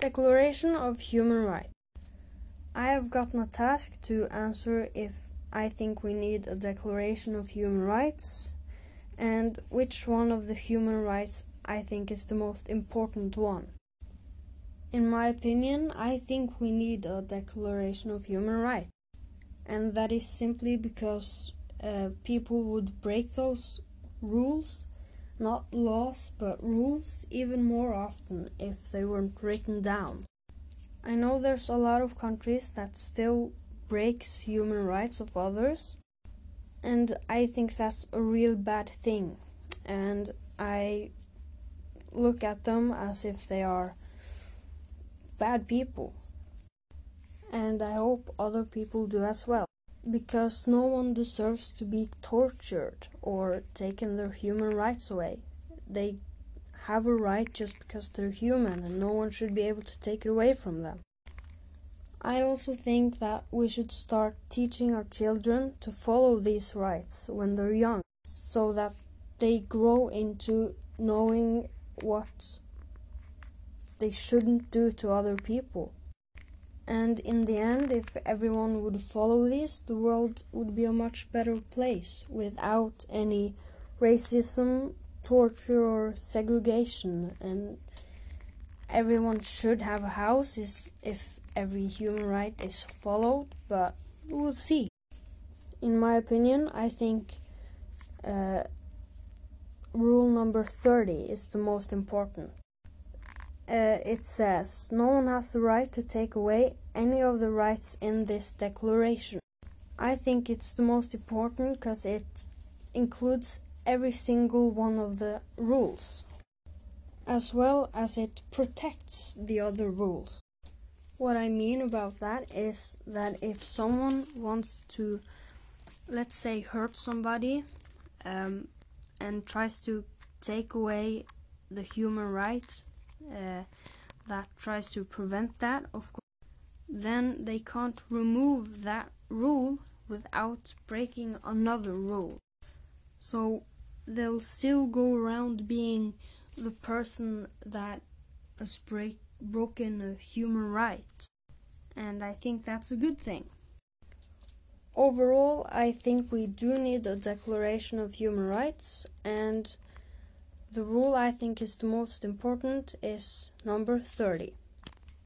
Declaration of Human Rights. I have gotten a task to answer if I think we need a Declaration of Human Rights and which one of the human rights I think is the most important one. In my opinion, I think we need a Declaration of Human Rights, and that is simply because uh, people would break those rules not laws but rules even more often if they weren't written down. I know there's a lot of countries that still breaks human rights of others and I think that's a real bad thing and I look at them as if they are bad people and I hope other people do as well because no one deserves to be tortured or taken their human rights away. They have a right just because they're human and no one should be able to take it away from them. I also think that we should start teaching our children to follow these rights when they're young so that they grow into knowing what they shouldn't do to other people. And in the end, if everyone would follow this, the world would be a much better place without any racism, torture, or segregation. And everyone should have a house if every human right is followed, but we'll see. In my opinion, I think uh, rule number 30 is the most important uh, it says no one has the right to take away any of the rights in this declaration. I think it's the most important because it includes every single one of the rules, as well as it protects the other rules. What I mean about that is that if someone wants to, let's say, hurt somebody um, and tries to take away the human rights uh, that tries to prevent that, of course, then they can't remove that rule without breaking another rule. So they'll still go around being the person that has break, broken a human right. And I think that's a good thing. Overall, I think we do need a Declaration of Human Rights and the rule I think is the most important is number 30.